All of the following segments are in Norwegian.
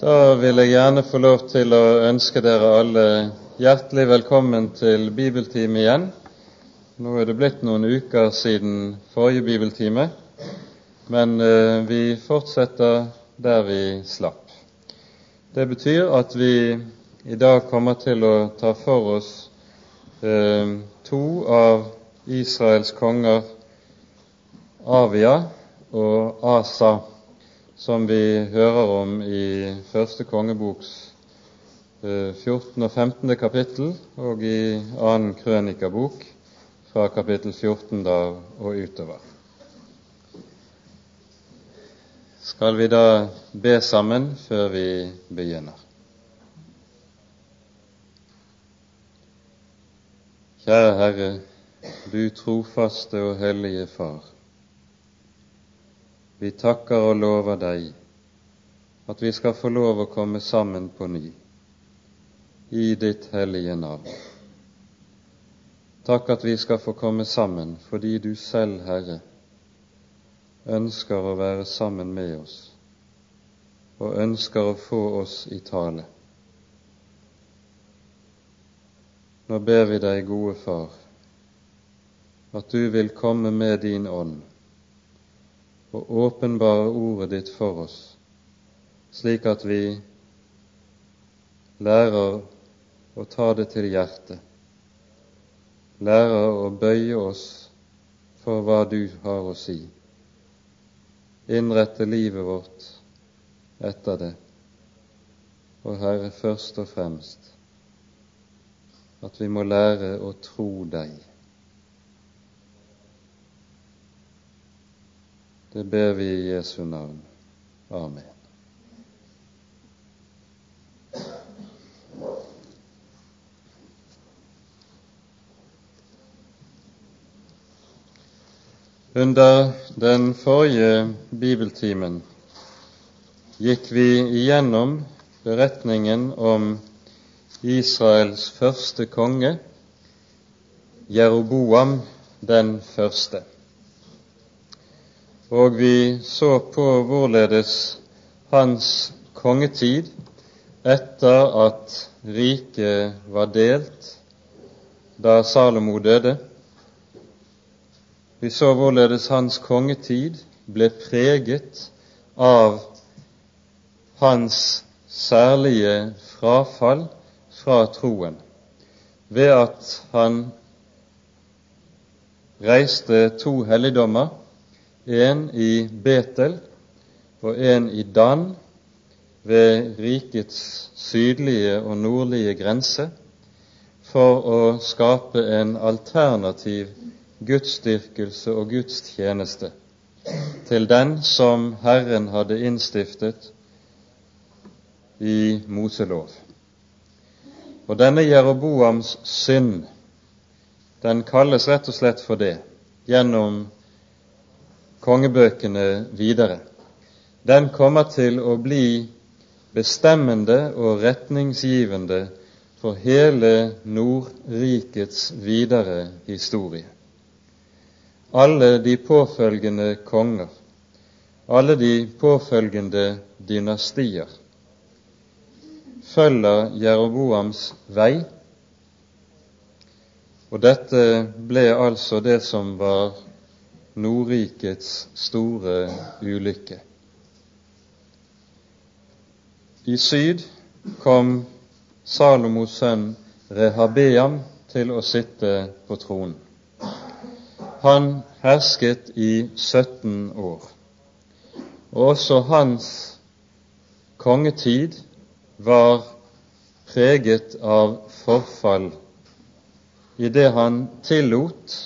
Da vil jeg gjerne få lov til å ønske dere alle hjertelig velkommen til bibeltime igjen. Nå er det blitt noen uker siden forrige bibeltime, men eh, vi fortsetter der vi slapp. Det betyr at vi i dag kommer til å ta for oss eh, to av Israels konger, Avia og Asa som vi hører om i første kongeboks 14. Eh, og 15. kapittel, og i annen krønikabok fra kapittel 14 da og utover. Skal vi da be sammen før vi begynner? Kjære Herre, du trofaste og hellige Far. Vi takker og lover deg at vi skal få lov å komme sammen på ny i ditt hellige navn. Takk at vi skal få komme sammen fordi du selv, Herre, ønsker å være sammen med oss og ønsker å få oss i tale. Nå ber vi deg, gode Far, at du vil komme med din ånd og åpenbare ordet ditt for oss, slik at vi lærer å ta det til hjertet, lærer å bøye oss for hva du har å si, innrette livet vårt etter det, og Herre, først og fremst at vi må lære å tro deg. Det ber vi i Jesu navn. Amen. Under den forrige bibeltimen gikk vi igjennom beretningen om Israels første konge, Jeroboam den første og vi så på hvorledes hans kongetid etter at riket var delt da Salomo døde. Vi så hvorledes hans kongetid ble preget av hans særlige frafall fra troen ved at han reiste to helligdommer en i Betel og en i Dan ved rikets sydlige og nordlige grense for å skape en alternativ gudsdyrkelse og gudstjeneste til den som Herren hadde innstiftet i Moselov. Og denne Jeroboams synd, den kalles rett og slett for det gjennom kongebøkene videre. Den kommer til å bli bestemmende og retningsgivende for hele Nordrikets videre historie. Alle de påfølgende konger, alle de påfølgende dynastier, følger Jeroboams vei, og dette ble altså det som var Nordrikets store ulykke. I syd kom Salomos sønn Rehabeam til å sitte på tronen. Han hersket i 17 år, og også hans kongetid var preget av forfall i det han tillot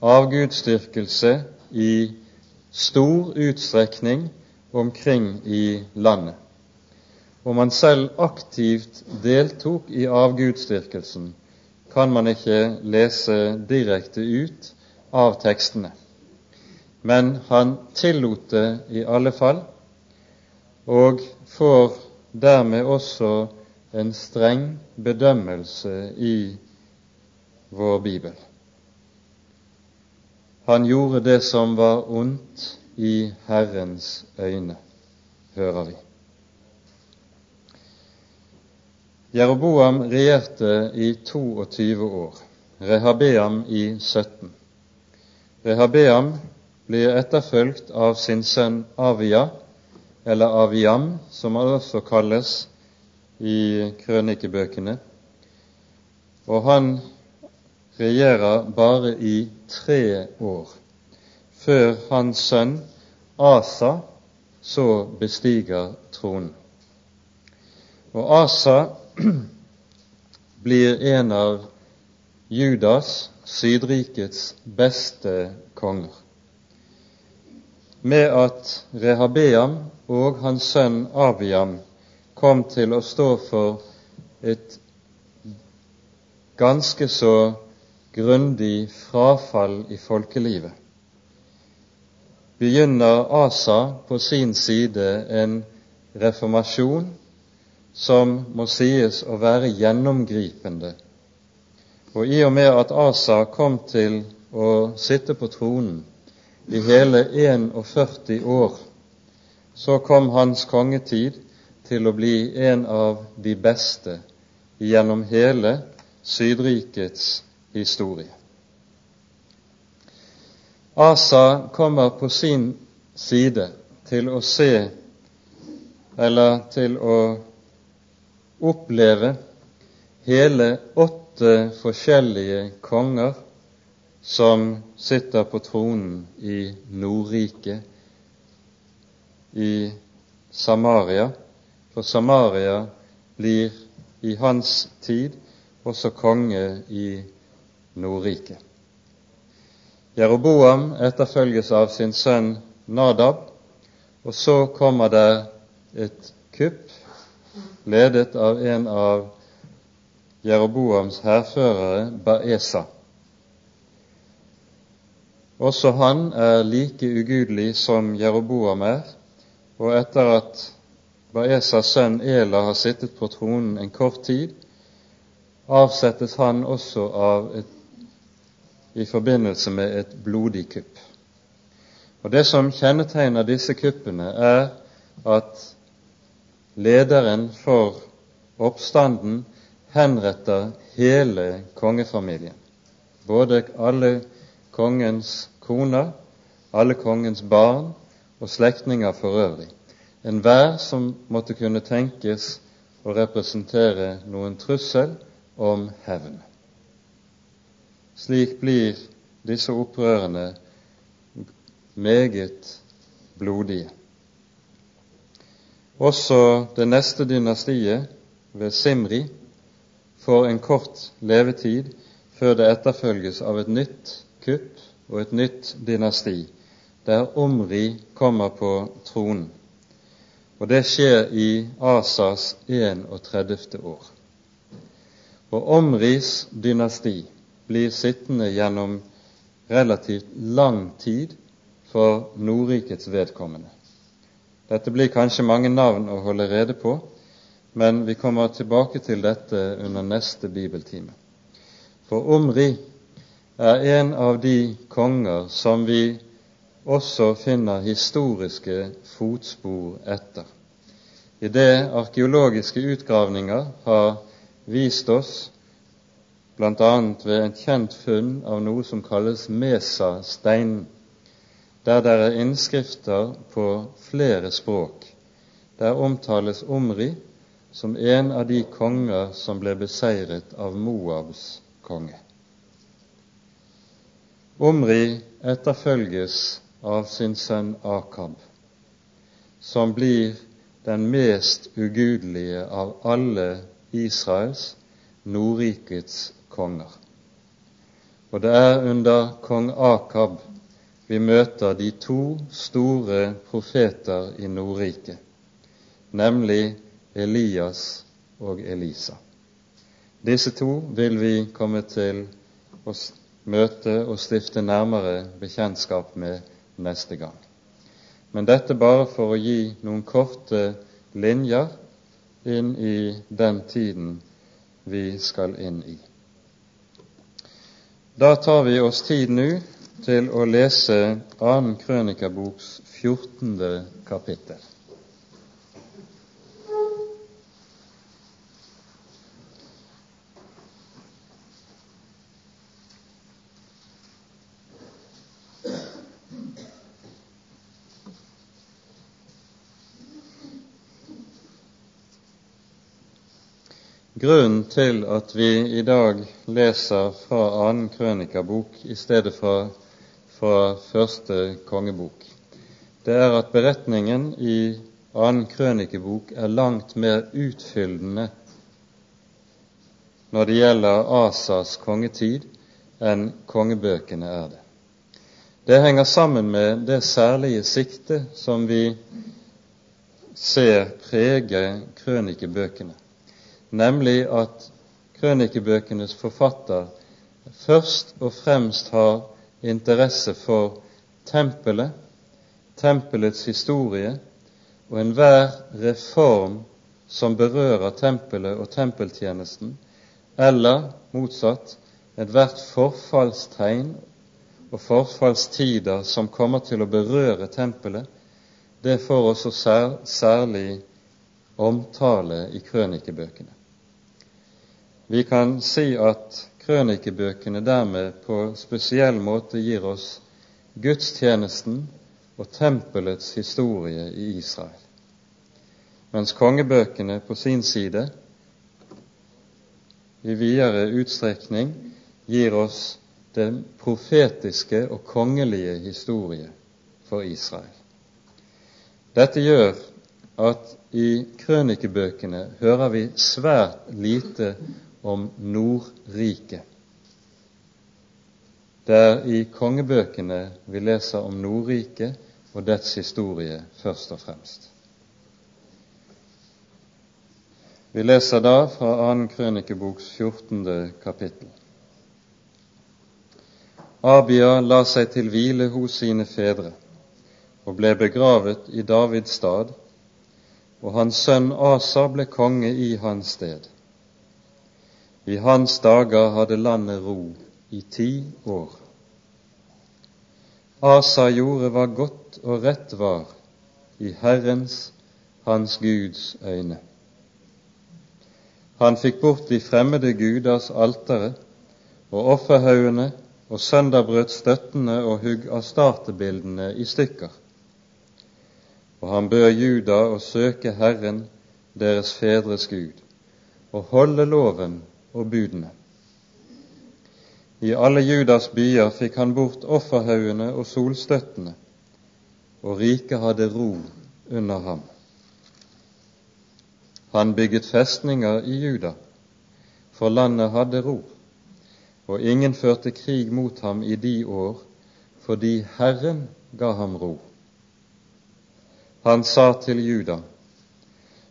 avgudsdyrkelse i stor utstrekning omkring i landet. Om man selv aktivt deltok i avgudsdyrkelsen, kan man ikke lese direkte ut av tekstene. Men han tillot det i alle fall, og får dermed også en streng bedømmelse i vår bibel. Han gjorde det som var ondt i Herrens øyne, hører vi. Jeroboam regjerte i 22 år, Rehabeam i 17. Rehabeam blir etterfulgt av sin sønn Avia, eller Aviam, som han også kalles i krønikebøkene. Og han regjerer bare i tre år, før hans sønn Asa så bestiger tronen. Og Asa blir en av Judas, Sydrikets beste konger. Med at Rehabeam og hans sønn Abiam kom til å stå for et ganske så grundig frafall i folkelivet, begynner Asa på sin side en reformasjon som må sies å være gjennomgripende. Og i og med at Asa kom til å sitte på tronen i hele 41 år, så kom hans kongetid til å bli en av de beste gjennom hele Sydrikets historie. Asa kommer på sin side til å se, eller til å oppleve, hele åtte forskjellige konger som sitter på tronen i Nordriket, i Samaria. For Samaria blir i hans tid også konge i Nordriket. Jeroboam etterfølges av sin sønn Nadab, og så kommer det et kupp ledet av en av Jeroboams hærførere, Baesa. Også han er like ugudelig som Jeroboam er, og etter at Baesas sønn Ela har sittet på tronen en kort tid, avsettes han også av et i forbindelse med et blodig kupp. Og Det som kjennetegner disse kuppene, er at lederen for oppstanden henretter hele kongefamilien. Både alle kongens koner, alle kongens barn og slektninger for øvrig. Enhver som måtte kunne tenkes å representere noen trussel om hevn. Slik blir disse opprørene meget blodige. Også det neste dynastiet, ved Simri, får en kort levetid før det etterfølges av et nytt kupp og et nytt dynasti, der Omri kommer på tronen. Og det skjer i Asas 31. år. Og Omris dynasti blir sittende gjennom relativt lang tid for Nordrikets vedkommende. Dette blir kanskje mange navn å holde rede på, men vi kommer tilbake til dette under neste bibeltime. For Omri er en av de konger som vi også finner historiske fotspor etter. I det arkeologiske utgravninger har vist oss bl.a. ved et kjent funn av noe som kalles Mesa-steinen, der det er innskrifter på flere språk. Der omtales Omri som en av de konger som ble beseiret av Moabs konge. Omri etterfølges av sin sønn Akab, som blir den mest ugudelige av alle Israels, Nordrikets konger. Og det er under kong Akab vi møter de to store profeter i Nordriket, nemlig Elias og Elisa. Disse to vil vi komme til å møte og stifte nærmere bekjentskap med neste gang. Men dette bare for å gi noen korte linjer inn i den tiden vi skal inn i. Da tar vi oss tid nå til å lese 2. Krønikaboks 14. kapittel. Grunnen til at vi i dag leser fra annen krønikabok i stedet for fra første kongebok, det er at beretningen i annen krønikebok er langt mer utfyllende når det gjelder Asas kongetid, enn kongebøkene er det. Det henger sammen med det særlige sikte som vi ser prege krønikebøkene, nemlig at krønikebøkenes forfatter først og fremst har interesse for tempelet, tempelets historie og enhver reform som berører tempelet og tempeltjenesten, eller motsatt ethvert forfallstegn og forfallstider som kommer til å berøre tempelet, det får også sær, særlig omtale i krønikebøkene. Vi kan si at krønikebøkene dermed på spesiell måte gir oss gudstjenesten og tempelets historie i Israel, mens kongebøkene på sin side i videre utstrekning gir oss den profetiske og kongelige historie for Israel. Dette gjør at i krønikebøkene hører vi svært lite om Nordriket. Det er i kongebøkene vi leser om Nordriket og dets historie først og fremst. Vi leser da fra 2. krønikeboks 14. kapittel. Abia la seg til hvile hos sine fedre og ble begravet i Davids stad, og hans sønn Asa ble konge i hans sted. I hans dager hadde landet ro i ti år. Asa gjorde hva godt og rett var i Herrens, hans Guds øyne. Han fikk bort de fremmede guders altere og offerhaugene og sønderbrøt støttene og hugg astartebildene i stykker. Og han bør Juda å søke Herren, deres fedres Gud, og holde loven og budene. I alle Judas byer fikk han bort offerhaugene og solstøttene, og riket hadde ro under ham. Han bygget festninger i Juda, for landet hadde ro, og ingen førte krig mot ham i de år, fordi Herren ga ham ro. Han sa til Juda,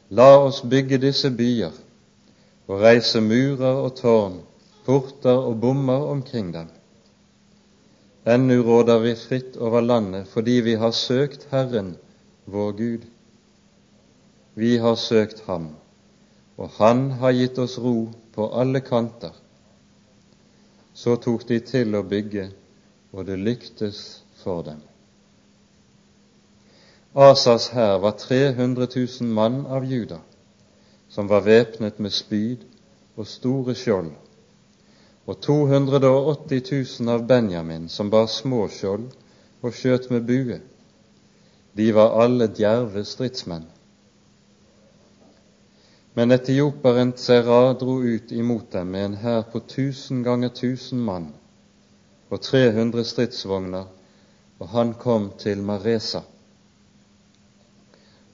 La oss bygge disse byer og reise murer og tårn, porter og bommer omkring dem. Ennu råder vi fritt over landet fordi vi har søkt Herren, vår Gud. Vi har søkt Ham, og Han har gitt oss ro på alle kanter. Så tok de til å bygge, og det lyktes for dem. Asas hær var 300 000 mann av Juda som var væpnet med spyd og store skjold, og 280 000 av Benjamin som bar små skjold og skjøt med bue. De var alle djerve stridsmenn. Men etioperen Tsera dro ut imot dem med en hær på tusen ganger tusen mann og 300 stridsvogner, og han kom til Maresa.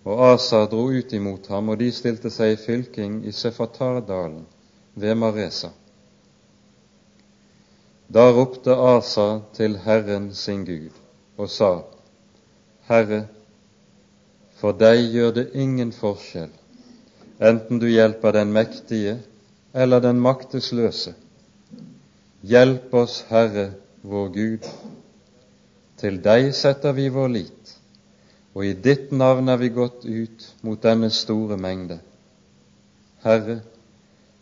Og Asa dro ut imot ham, og de stilte seg i fylking i Sefatardalen ved Maresa. Da ropte Asa til Herren sin Gud og sa, Herre, for deg gjør det ingen forskjell, enten du hjelper den mektige eller den maktesløse. Hjelp oss, Herre, vår Gud. Til deg setter vi vår lit og i ditt navn er vi gått ut mot denne store mengde. Herre,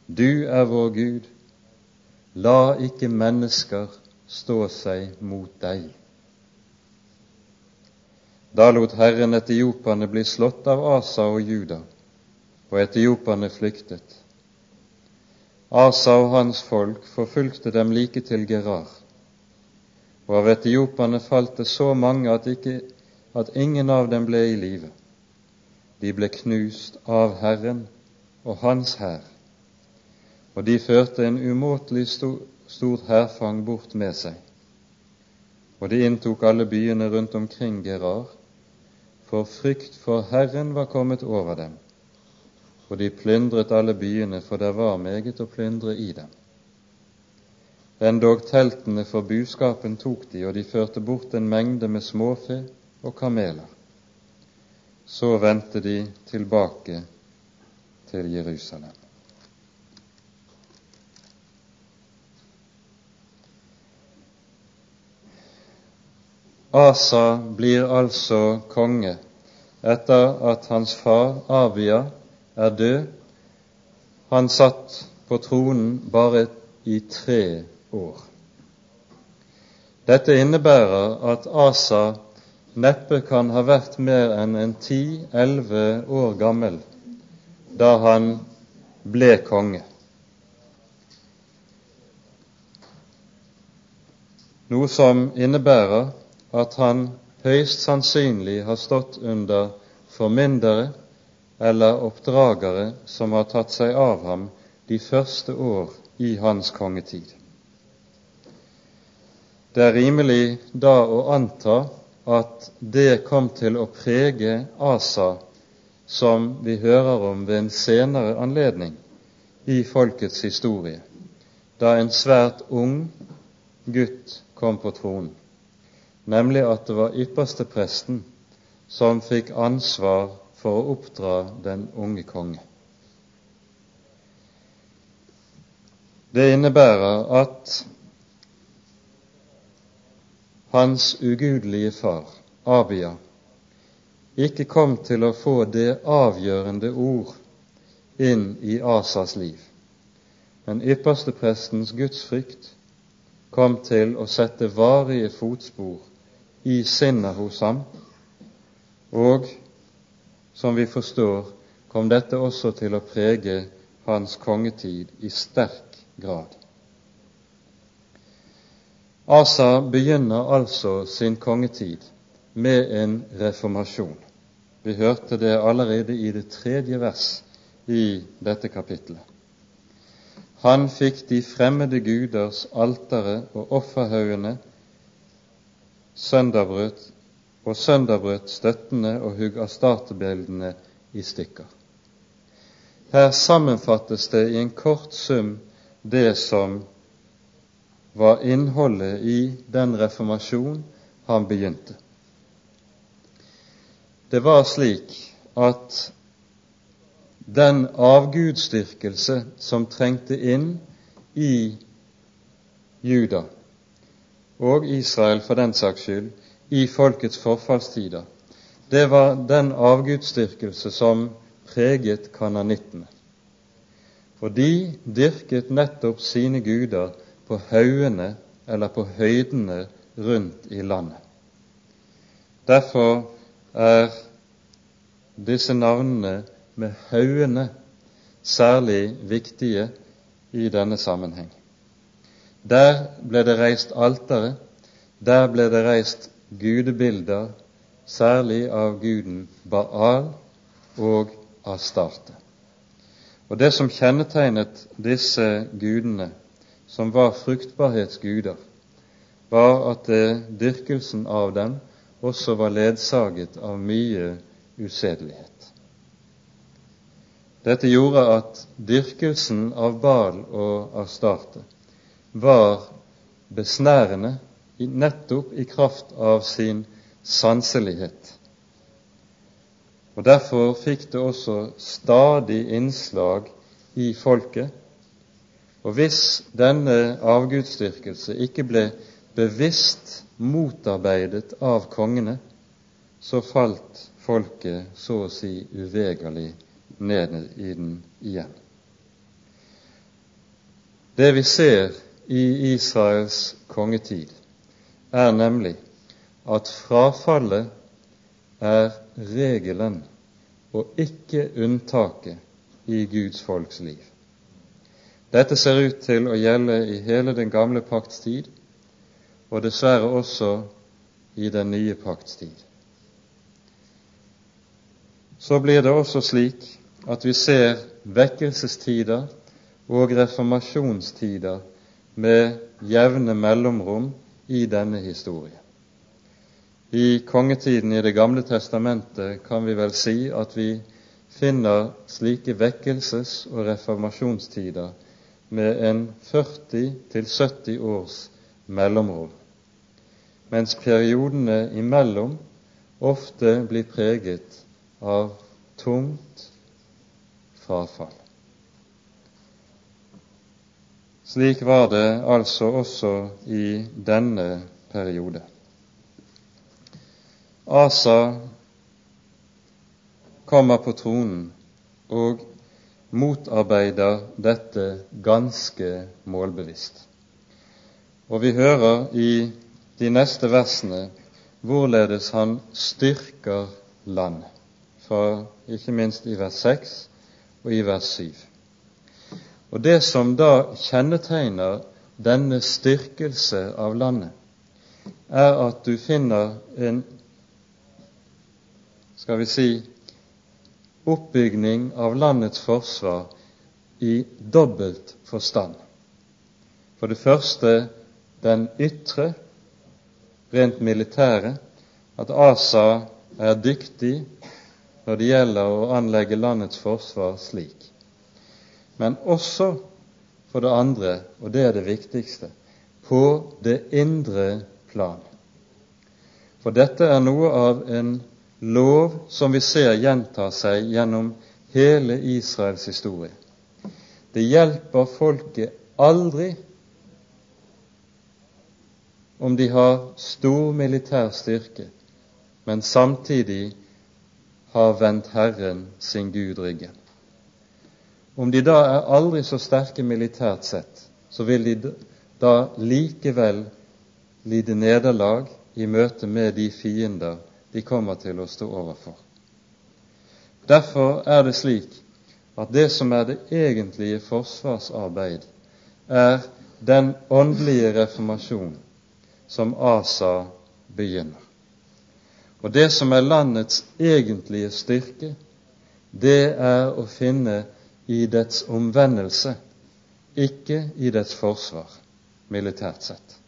du er vår Gud, la ikke mennesker stå seg mot deg. Da lot Herren etioperne bli slått av Asa og Juda, og etioperne flyktet. Asa og hans folk forfulgte dem like til Gerar, og av etioperne falt det så mange at ikke at ingen av dem ble i live. De ble knust av Herren og Hans hær. og de førte en umåtelig stor, stort hærfang bort med seg. Og de inntok alle byene rundt omkring Gerar, for frykt for Herren var kommet over dem. Og de plyndret alle byene, for det var meget å plyndre i dem. Endog teltene for buskapen tok de, og de førte bort en mengde med småfe og kameler. Så vendte de tilbake til Jerusalem. Asa blir altså konge etter at hans far Abia er død. Han satt på tronen bare i tre år. Dette innebærer at Asa neppe kan ha vært mer enn en ti-elleve år gammel da han ble konge. Noe som innebærer at han høyst sannsynlig har stått under formyndere eller oppdragere som har tatt seg av ham de første år i hans kongetid. Det er rimelig da å anta at det kom til å prege Asa, som vi hører om ved en senere anledning i folkets historie, da en svært ung gutt kom på tronen, nemlig at det var ypperstepresten som fikk ansvar for å oppdra den unge konge. Det innebærer at hans ugudelige far, Abia, ikke kom til å få det avgjørende ord inn i Asas liv. Men yppersteprestens gudsfrykt kom til å sette varige fotspor i sinnet hos ham, og som vi forstår, kom dette også til å prege hans kongetid i sterk grad. Asa begynner altså sin kongetid med en reformasjon. Vi hørte det allerede i det tredje vers i dette kapittelet. Han fikk de fremmede guders altere og offerhaugene sønderbrøt og sønderbrøt støttene og hugg astartebildene i stykker. Her sammenfattes det i en kort sum det som var innholdet i den reformasjon han begynte. Det var slik at den avgudsdyrkelse som trengte inn i Juda og Israel for den saks skyld i folkets forfallstider, det var den avgudsdyrkelse som preget kananittene. For de dyrket nettopp sine guder på haugene eller på høydene rundt i landet. Derfor er disse navnene med haugene særlig viktige i denne sammenheng. Der ble det reist altere, der ble det reist gudebilder, særlig av guden Baal og Astarte. Og Det som kjennetegnet disse gudene, som var fruktbarhetsguder, var at dyrkelsen av dem også var ledsaget av mye usedelighet. Dette gjorde at dyrkelsen av Bal og Astarte var besnærende nettopp i kraft av sin sanselighet. Og Derfor fikk det også stadig innslag i folket og hvis denne avgudsdyrkelse ikke ble bevisst motarbeidet av kongene, så falt folket så å si uvegerlig ned i den igjen. Det vi ser i Israels kongetid, er nemlig at frafallet er regelen og ikke unntaket i Guds folks liv. Dette ser ut til å gjelde i hele den gamle pakts tid, og dessverre også i den nye pakts tid. Så blir det også slik at vi ser vekkelsestider og reformasjonstider med jevne mellomrom i denne historien. I kongetiden i Det gamle testamentet kan vi vel si at vi finner slike vekkelses- og reformasjonstider med en 40-70 års mellomrom, mens periodene imellom ofte blir preget av tungt frafall. Slik var det altså også i denne periode. Asa kommer på tronen og motarbeider dette ganske målbevisst. Og vi hører i de neste versene hvorledes han styrker landet, fra ikke minst i vers 6 og i vers 7. Og Det som da kjennetegner denne styrkelse av landet, er at du finner en skal vi si, oppbygning av landets forsvar i dobbelt forstand. For det første den ytre, rent militære, at Asa er dyktig når det gjelder å anlegge landets forsvar slik. Men også for det andre, og det er det viktigste, på det indre plan. For dette er noe av en lov som vi ser gjenta seg gjennom hele Israels historie. Det hjelper folket aldri om de har stor militær styrke, men samtidig har vendt Herren sin Gud ryggen. Om de da er aldri så sterke militært sett, så vil de da likevel lide nederlag i møte med de fiender de kommer til å stå overfor. Derfor er det slik at det som er det egentlige forsvarsarbeid, er den åndelige reformasjon som Asa begynner. Og det som er landets egentlige styrke, det er å finne i dets omvendelse, ikke i dets forsvar, militært sett.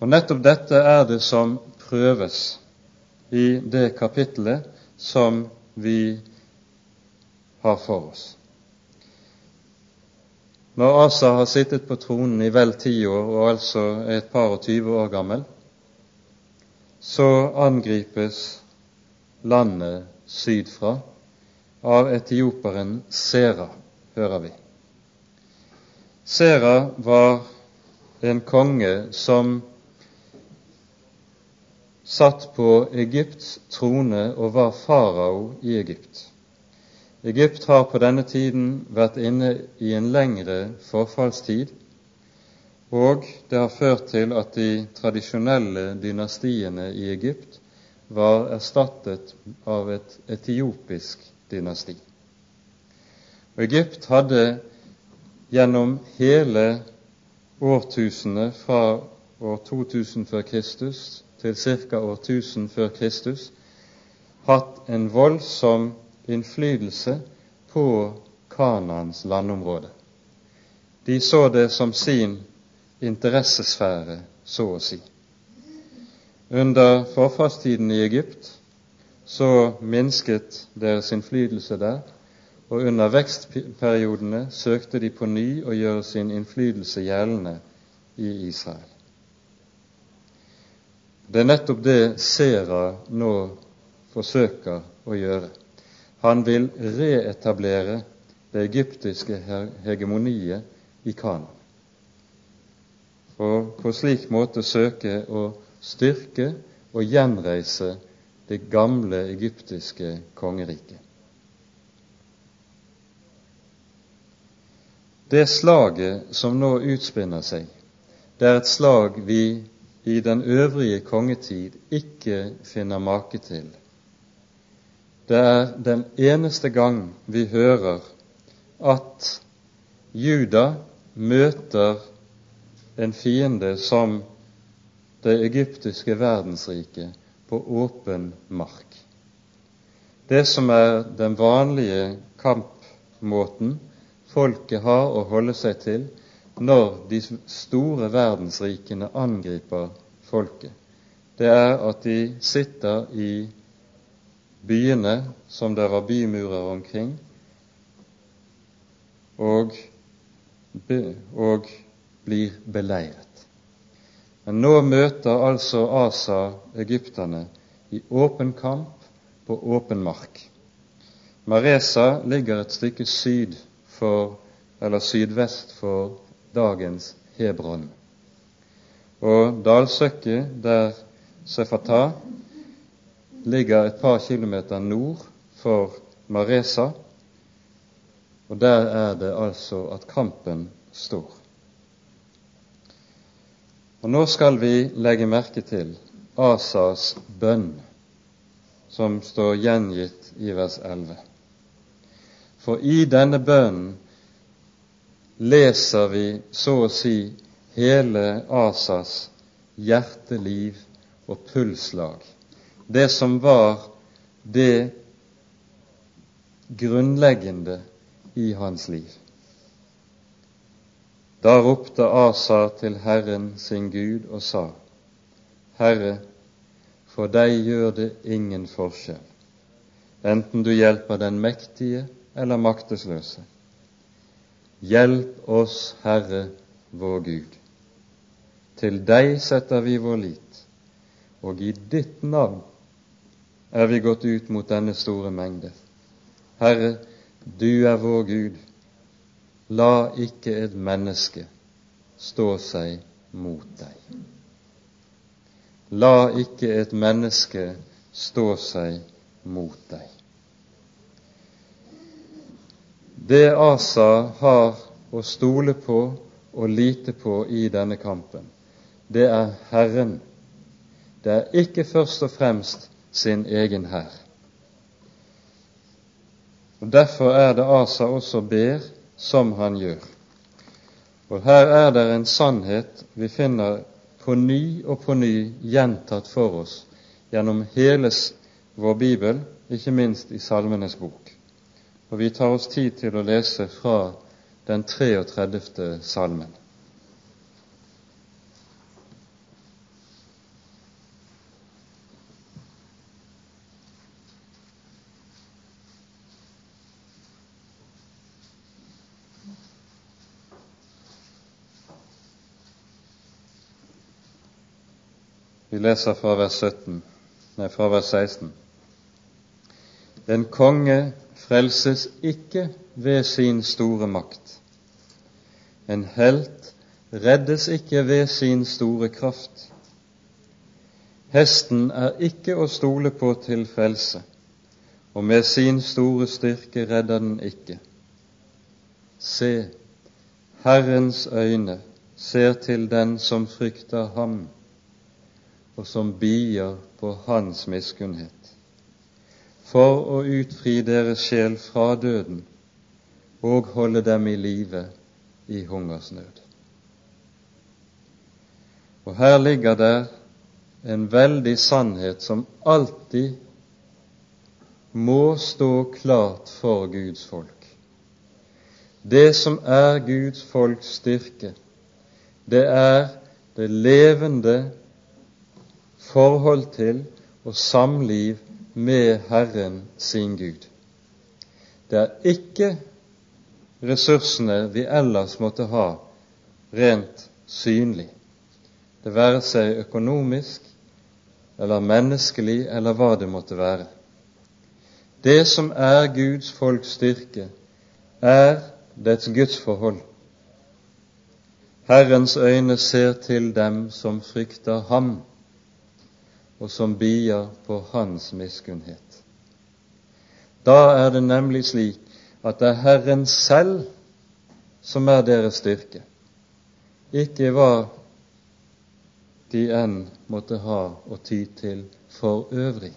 Og nettopp dette er det som prøves i det kapittelet som vi har for oss. Når Asa har sittet på tronen i vel ti år og altså er et par og tyve år gammel, så angripes landet sydfra av etioperen Sera, hører vi. Sera var en konge som satt på Egypts trone og var farao i Egypt. Egypt har på denne tiden vært inne i en lengre forfallstid, og det har ført til at de tradisjonelle dynastiene i Egypt var erstattet av et etiopisk dynasti. Og Egypt hadde gjennom hele årtusenet fra år 2000 før Kristus til ca. år 1000 før Kristus hatt en voldsom innflytelse på Kanans landområde. De så det som sin interessesfære, så å si. Under forfallstiden i Egypt så minsket deres innflytelse der, og under vekstperiodene søkte de på ny å gjøre sin innflytelse gjeldende i Israel. Det er nettopp det Sera nå forsøker å gjøre. Han vil reetablere det egyptiske hegemoniet i Kana. Og på slik måte søke å styrke og gjenreise det gamle egyptiske kongeriket. Det slaget som nå utspinner seg, det er et slag vi i den øvrige kongetid ikke finner make til. Det er den eneste gang vi hører at Juda møter en fiende som det egyptiske verdensriket på åpen mark. Det som er den vanlige kampmåten folket har å holde seg til når de store verdensrikene angriper folket, det er at de sitter i byene som det var bymurer omkring, og, og blir beleiret. Men nå møter altså Asa egypterne i åpen kamp på åpen mark. Maresa ligger et stykke syd for, eller sydvest for dagens Hebron. Og dalsøkket der Sefata ligger et par kilometer nord for Maresa, og der er det altså at kampen står. Og Nå skal vi legge merke til Asas bønn, som står gjengitt i vers 11. For i denne bønnen leser vi så å si hele Asas hjerteliv og pulslag, det som var det grunnleggende i hans liv. Da ropte Asa til Herren sin Gud og sa, Herre, for deg gjør det ingen forskjell, enten du hjelper den mektige eller maktesløse. Hjelp oss, Herre vår Gud. Til deg setter vi vår lit, og i ditt navn er vi gått ut mot denne store mengde. Herre, du er vår Gud. La ikke et menneske stå seg mot deg. La ikke et menneske stå seg mot deg. Det Asa har å stole på og lite på i denne kampen, det er Herren. Det er ikke først og fremst sin egen hær. Derfor er det Asa også ber som han gjør. Og her er det en sannhet vi finner på ny og på ny gjentatt for oss gjennom hele vår bibel, ikke minst i Salmenes bok. Og vi tar oss tid til å lese fra den 33. salmen. Vi leser fra vers, 17, nei, fra vers 16. En konge frelses ikke ved sin store makt. En helt reddes ikke ved sin store kraft. Hesten er ikke å stole på til frelse, og med sin store styrke redder den ikke. Se, Herrens øyne ser til den som frykter ham, og som bier på hans miskunnhet for å utfri deres sjel fra døden og holde dem i live i hungersnød. Og her ligger der en veldig sannhet som alltid må stå klart for Guds folk. Det som er Guds folks styrke, det er det levende forhold til og samliv med Herren sin Gud. Det er ikke ressursene vi ellers måtte ha rent synlig, det være seg økonomisk eller menneskelig eller hva det måtte være. Det som er Guds folks styrke, er dets gudsforhold. Herrens øyne ser til dem som frykter ham og som bier på hans miskunnhet. Da er det nemlig slik at det er Herren selv som er deres styrke, ikke hva de enn måtte ha å ty til for øvrig.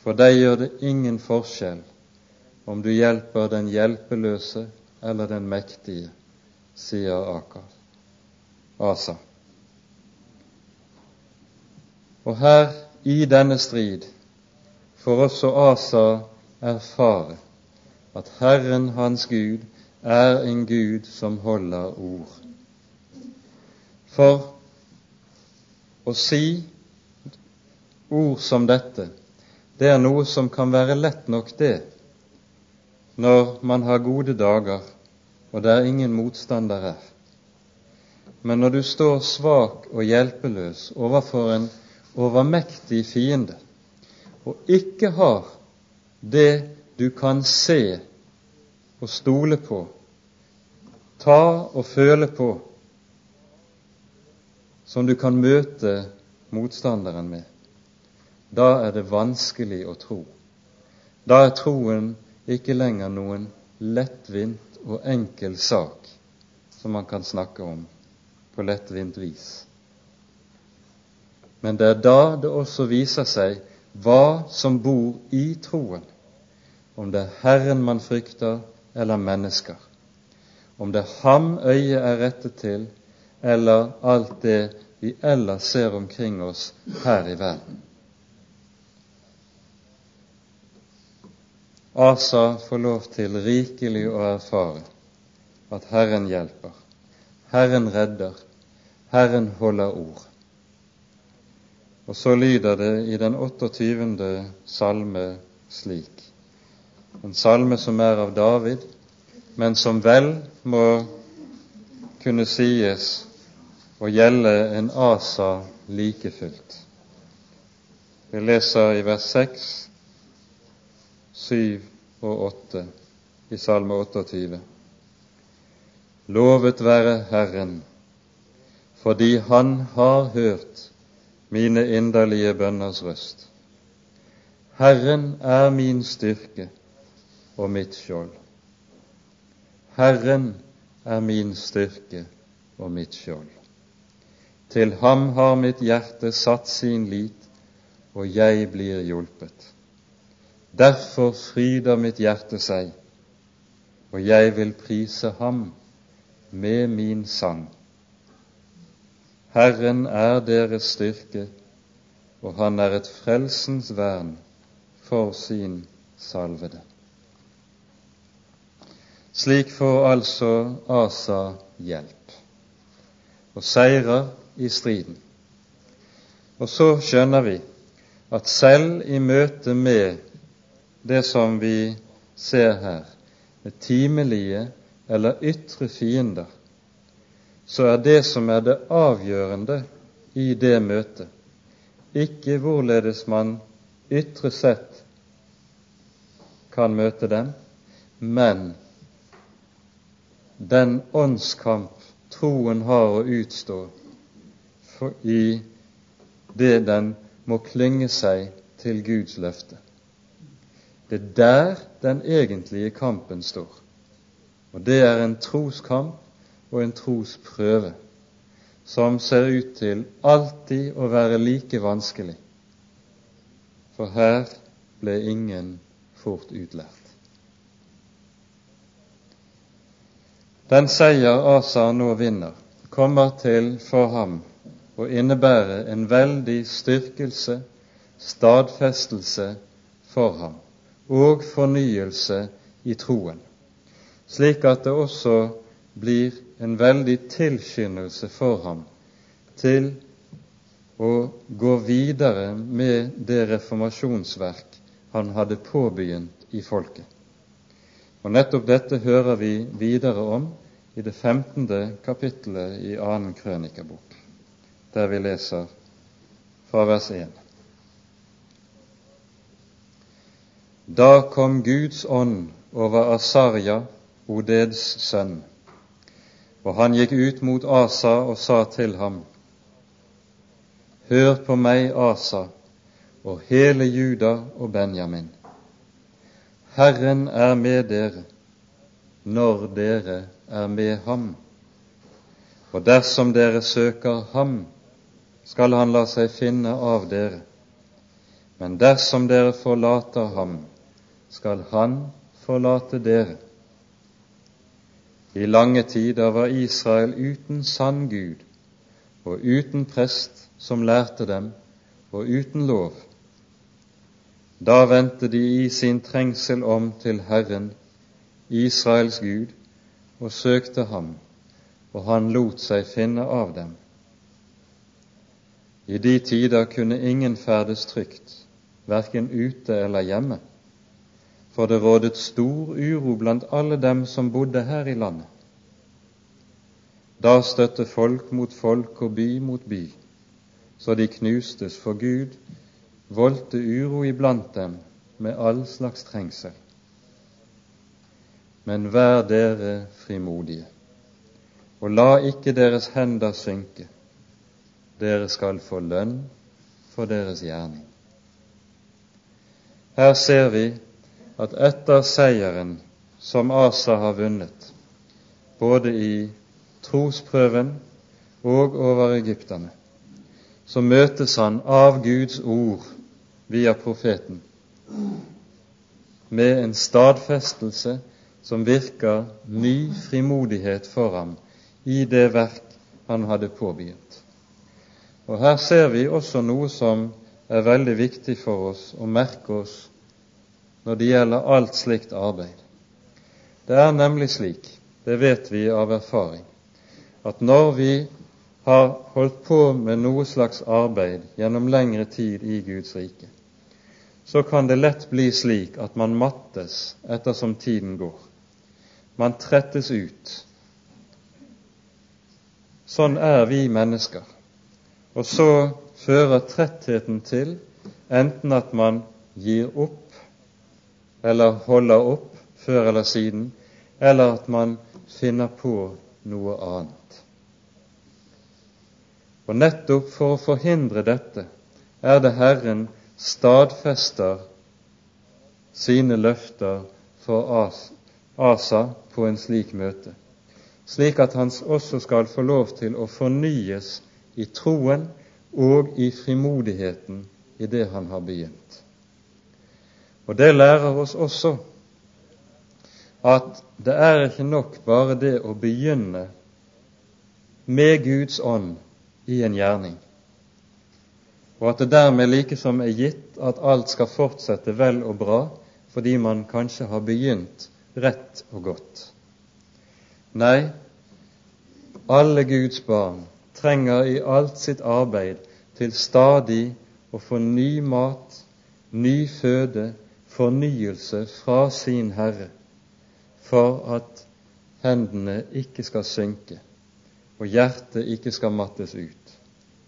For deg gjør det ingen forskjell om du hjelper den hjelpeløse eller den mektige, sier Akar. Asa. Og her, i denne strid, får også Asa erfare at Herren hans Gud er en Gud som holder ord. For å si ord som dette, det er noe som kan være lett nok, det, når man har gode dager og det er ingen motstander her. Men når du står svak og hjelpeløs overfor en overmektig fiende, og ikke har det du kan se og stole på, ta og føle på, som du kan møte motstanderen med, da er det vanskelig å tro. Da er troen ikke lenger noen lettvint og enkel sak som man kan snakke om på lettvint vis. Men det er da det også viser seg hva som bor i troen, om det er Herren man frykter eller mennesker, om det er ham øyet er rettet til, eller alt det vi ellers ser omkring oss her i verden. Asa får lov til rikelig å erfare at Herren hjelper, Herren redder, Herren holder ord. Og så lyder det i den 28. salme slik, en salme som er av David, men som vel må kunne sies å gjelde en Asa like fullt. Vi leser i vers 6, 7 og 8 i Salme 28. Lovet være Herren, fordi Han har hørt mine inderlige bønners røst. Herren er min styrke og mitt skjold. Herren er min styrke og mitt skjold. Til ham har mitt hjerte satt sin lit, og jeg blir hjulpet. Derfor fryder mitt hjerte seg, og jeg vil prise ham med min sang. Herren er deres styrke, og han er et frelsens vern for sin salvede. Slik får altså Asa hjelp og seirer i striden. Og så skjønner vi at selv i møte med det som vi ser her, med timelige eller ytre fiender, så er det som er det avgjørende i det møtet, ikke hvorledes man ytre sett kan møte dem, men den åndskamp troen har å utstå i det den må klynge seg til Guds løfte. Det er der den egentlige kampen står. Og det er en troskamp og en trosprøve som ser ut til alltid å være like vanskelig, for her ble ingen fort utlært. Den seier Asa nå vinner, kommer til for ham å innebære en veldig styrkelse, stadfestelse for ham og fornyelse i troen, slik at det også blir en veldig tilskyndelse for ham til å gå videre med det reformasjonsverk han hadde påbegynt i folket. Og Nettopp dette hører vi videre om i det 15. kapittelet i 2. krønikabok, der vi leser fra vers 1. Da kom Guds ånd over Asarja, Odeds sønn, og han gikk ut mot Asa og sa til ham, Hør på meg, Asa, og hele Juda og Benjamin. Herren er med dere når dere er med ham. Og dersom dere søker ham, skal han la seg finne av dere. Men dersom dere forlater ham, skal han forlate dere. I lange tider var Israel uten sann Gud og uten prest som lærte dem, og uten lov. Da vendte de i sin trengsel om til Herren, Israels Gud, og søkte ham, og han lot seg finne av dem. I de tider kunne ingen ferdes trygt, verken ute eller hjemme, for det rådet stor uro blant alle dem som bodde her i landet. Da støtte folk mot folk og by mot by, så de knustes, for Gud voldte uro iblant dem med all slags trengsel. Men vær dere frimodige, og la ikke deres hender synke. Dere skal få lønn for deres gjerning. Her ser vi at etter seieren som Asa har vunnet, både i trosprøven og over egypterne, så møtes han av Guds ord via profeten med en stadfestelse som virker ny frimodighet for ham i det verk han hadde påbegynt. Og Her ser vi også noe som er veldig viktig for oss å merke oss når det gjelder alt slikt arbeid. Det er nemlig slik, det vet vi av erfaring, at når vi har holdt på med noe slags arbeid gjennom lengre tid i Guds rike, så kan det lett bli slik at man mattes ettersom tiden går. Man trettes ut. Sånn er vi mennesker. Og så fører trettheten til enten at man gir opp eller holder opp før eller siden, eller at man finner på noe annet. Og nettopp for å forhindre dette er det Herren stadfester sine løfter for Asa på en slik møte, slik at han også skal få lov til å fornyes i troen og i frimodigheten i det han har begynt. Og Det lærer oss også at det er ikke nok bare det å begynne med Guds ånd i en gjerning og at det dermed likesom er gitt at alt skal fortsette vel og bra fordi man kanskje har begynt rett og godt. Nei, alle Guds barn trenger i alt sitt arbeid til stadig å få ny mat, ny føde, fornyelse fra sin Herre, for at hendene ikke skal synke og hjertet ikke skal mattes ut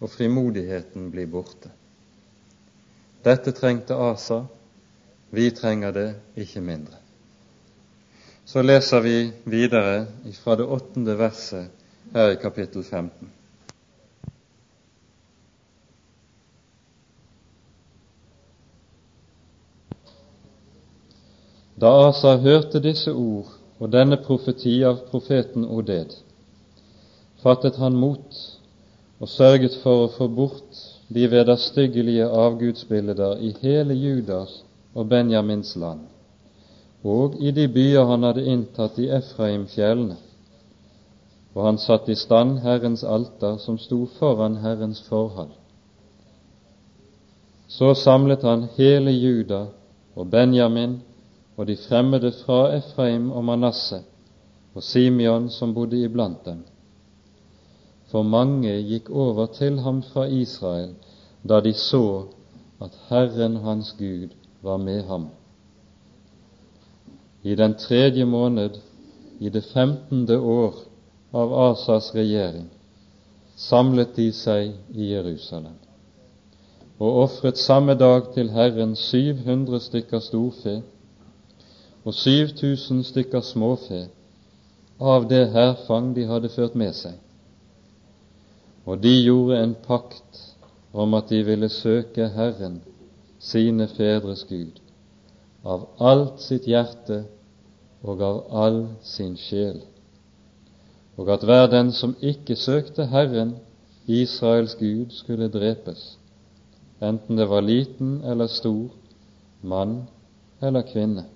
og frimodigheten blir borte. Dette trengte Asa, vi trenger det ikke mindre. Så leser vi videre fra det åttende verset her i kapittel 15. Da Asa hørte disse ord og denne profeti av profeten Oded, fattet han mot og sørget for å få bort de vederstyggelige avgudsbilder i hele Judas og Benjamins land, og i de byer han hadde inntatt i Efraimfjellene. Og han satte i stand Herrens alter som sto foran Herrens forhold. Så samlet han hele Juda og Benjamin og de fremmede fra Efraim og Manasseh og Simeon som bodde iblant dem for mange gikk over til ham fra Israel da de så at Herren hans Gud var med ham. I den tredje måned, i det femtende år av Asas regjering, samlet de seg i Jerusalem og ofret samme dag til Herren 700 stykker storfe og 7000 stykker småfe av det hærfang de hadde ført med seg. Og de gjorde en pakt om at de ville søke Herren, sine fedres Gud, av alt sitt hjerte og av all sin sjel, og at hver den som ikke søkte Herren, Israels Gud, skulle drepes, enten det var liten eller stor, mann eller kvinne.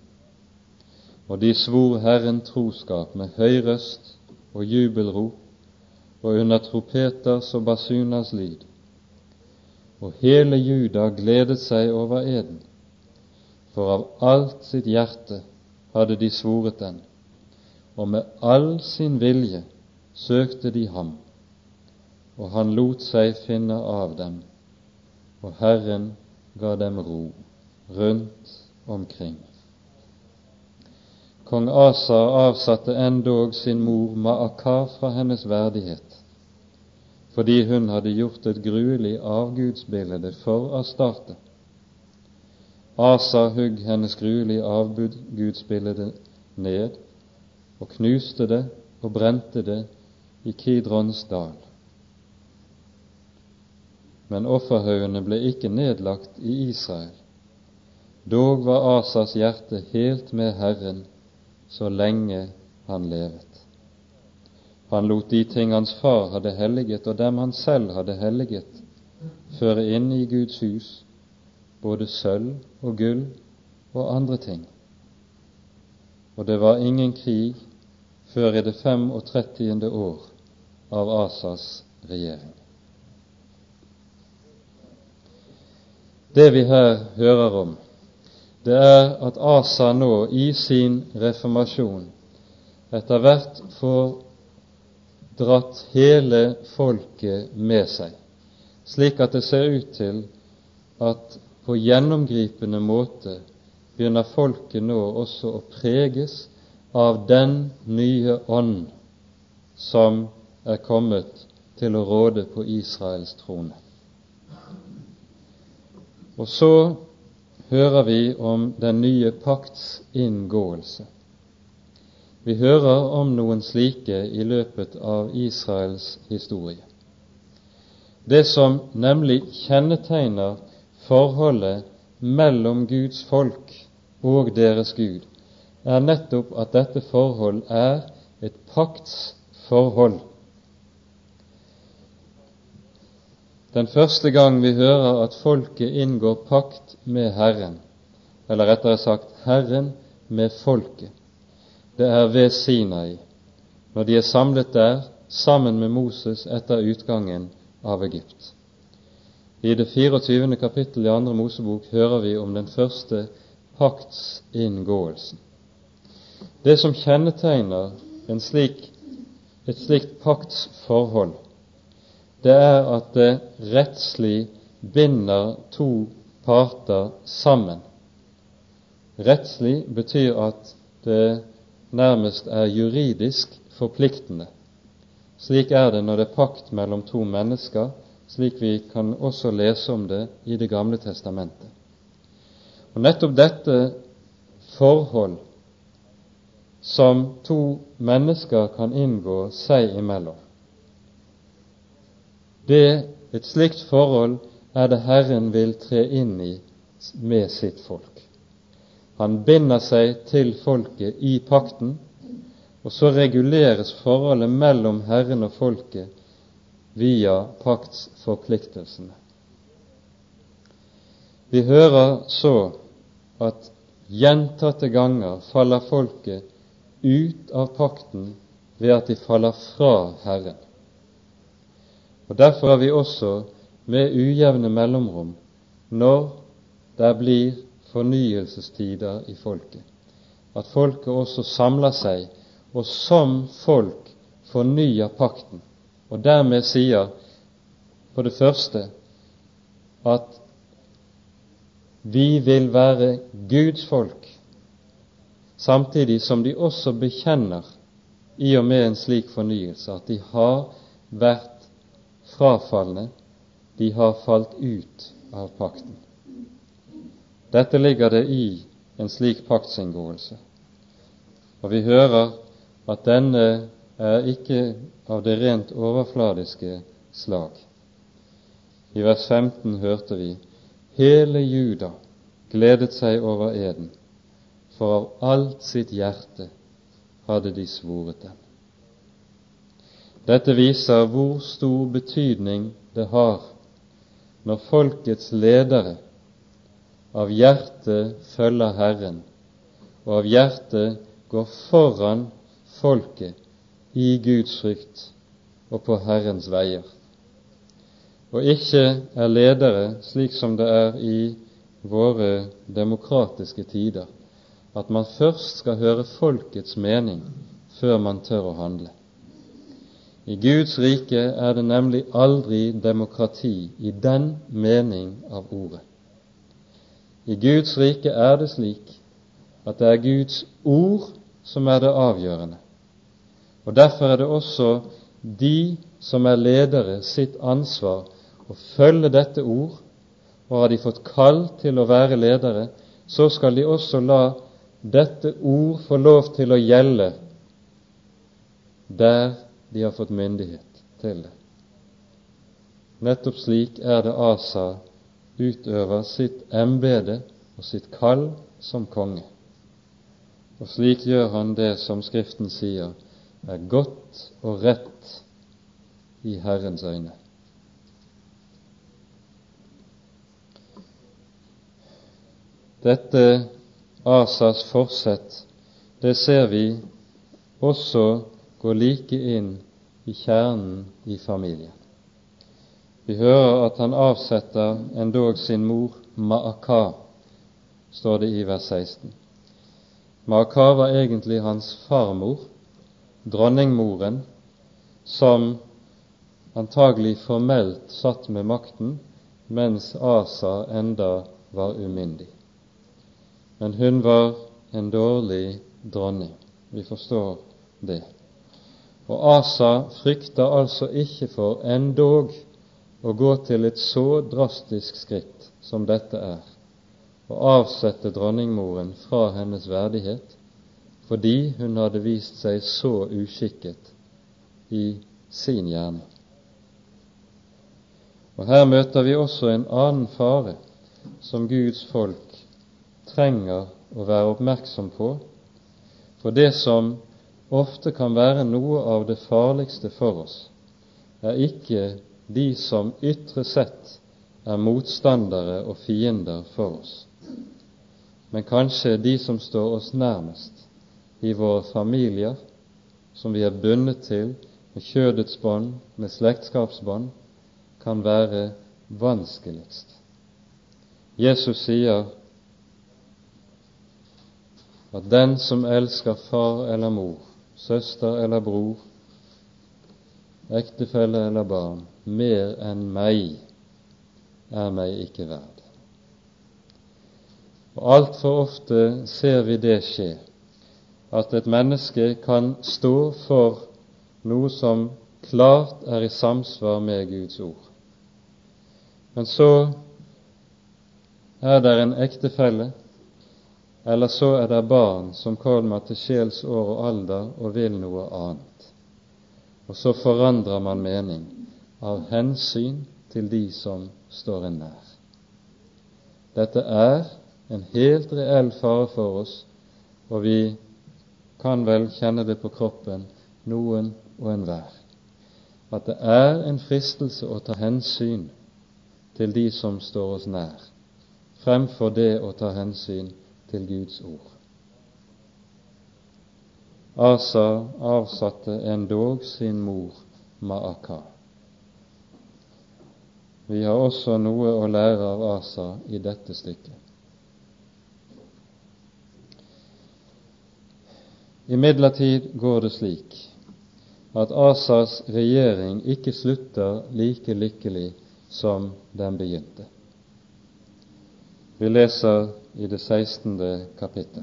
Og de svor Herren troskap med høy røst og jubelrop og under tropeters og basuners lyd. Og hele Juda gledet seg over eden, for av alt sitt hjerte hadde de svoret den, og med all sin vilje søkte de ham, og han lot seg finne av dem, og Herren ga dem ro rundt omkring. Kong Asa avsatte endog sin mor Maakar fra hennes verdighet, fordi hun hadde gjort et gruelig avgudsbilde for Astarte. Asa hugg hennes gruelige avgudsbilde ned og knuste det og brente det i Kidrons dal. Men offerhaugene ble ikke nedlagt i Israel. Dog var Asas hjerte helt med Herren så lenge han levet. Han lot de ting hans far hadde helliget, og dem han selv hadde helliget, føre inn i Guds hus, både sølv og gull og andre ting. Og det var ingen krig før i det 35. år av Asas regjering. Det vi her hører om, det er at Asa nå i sin reformasjon etter hvert får dratt hele folket med seg, slik at det ser ut til at på gjennomgripende måte begynner folket nå også å preges av den nye ånd som er kommet til å råde på Israels trone. Og så hører vi om den nye pakts inngåelse. Vi hører om noen slike i løpet av Israels historie. Det som nemlig kjennetegner forholdet mellom Guds folk og deres Gud, er nettopp at dette forhold er et paktsforhold. Den første gang vi hører at folket inngår pakt med Herren, eller rettere sagt Herren med folket, det er ved Sinai, når de er samlet der sammen med Moses etter utgangen av Egypt. I det 24. kapittel i andre Mosebok hører vi om den første paktsinngåelsen. Det som kjennetegner slik, et slikt paktsforhold, det er at det rettslig binder to parter sammen. Rettslig betyr at det nærmest er juridisk forpliktende. Slik er det når det er pakt mellom to mennesker, slik vi kan også lese om det i Det gamle testamentet. Og Nettopp dette forhold som to mennesker kan inngå seg imellom, det et slikt forhold er det Herren vil tre inn i med sitt folk. Han binder seg til folket i pakten, og så reguleres forholdet mellom Herren og folket via paktsforpliktelsene. Vi hører så at gjentatte ganger faller folket ut av pakten ved at de faller fra Herren. Og Derfor er vi også med ujevne mellomrom når det blir fornyelsestider i folket, at folket også samler seg og som folk fornyer pakten, og dermed sier på det første at vi vil være Guds folk, samtidig som de også bekjenner i og med en slik fornyelse at de har vært frafalne, de har falt ut av pakten. Dette ligger det i en slik paktsinngåelse. Og vi hører at denne er ikke av det rent overfladiske slag. I vers 15 hørte vi hele Juda gledet seg over eden, for av alt sitt hjerte hadde de svoret den. Dette viser hvor stor betydning det har når folkets ledere av hjertet følger Herren, og av hjertet går foran folket i Guds frykt og på Herrens veier, og ikke er ledere slik som det er i våre demokratiske tider, at man først skal høre folkets mening før man tør å handle. I Guds rike er det nemlig aldri demokrati i den mening av ordet. I Guds rike er det slik at det er Guds ord som er det avgjørende. Og Derfor er det også de som er ledere, sitt ansvar å følge dette ord, og har de fått kall til å være ledere, så skal de også la dette ord få lov til å gjelde der de har fått myndighet til det. Nettopp slik er det Asa utøver sitt embete og sitt kall som konge. Og slik gjør han det som Skriften sier er godt og rett i Herrens øyne. Dette Asas forsett, det ser vi også gå like inn i kjernen i familien. Vi hører at han avsetter endog sin mor Maaka, står det i vers 16. Maaka var egentlig hans farmor, dronningmoren, som antagelig formelt satt med makten mens Asa enda var umyndig. Men hun var en dårlig dronning. Vi forstår det. Og Asa frykter altså ikke for endog å gå til et så drastisk skritt som dette er, å avsette dronningmoren fra hennes verdighet fordi hun hadde vist seg så uskikket i sin hjerne. Og Her møter vi også en annen fare som Guds folk trenger å være oppmerksom på, for det som ofte kan være noe av det farligste for oss, er ikke de som ytre sett er motstandere og fiender for oss, men kanskje de som står oss nærmest i våre familier, som vi er bundet til med kjødets bånd, med slektskapsbånd, kan være vanskeligst. Jesus sier at den som elsker far eller mor, søster eller bror, ektefelle eller barn, mer enn meg, er meg ikke verd. Og Altfor ofte ser vi det skje, at et menneske kan stå for noe som klart er i samsvar med Guds ord. Men så er det en ektefelle, eller så er det barn som kommer til sjels år og alder og vil noe annet. Og så forandrer man mening av hensyn til de som står en nær. Dette er en helt reell fare for oss, og vi kan vel kjenne det på kroppen, noen og enhver, at det er en fristelse å ta hensyn til de som står oss nær, fremfor det å ta hensyn til Guds ord. Asa avsatte endog sin mor Maaka. Vi har også noe å lære av Asa i dette stykket. Imidlertid går det slik at Asas regjering ikke slutter like lykkelig som den begynte. Vi leser i det 16. kapittel.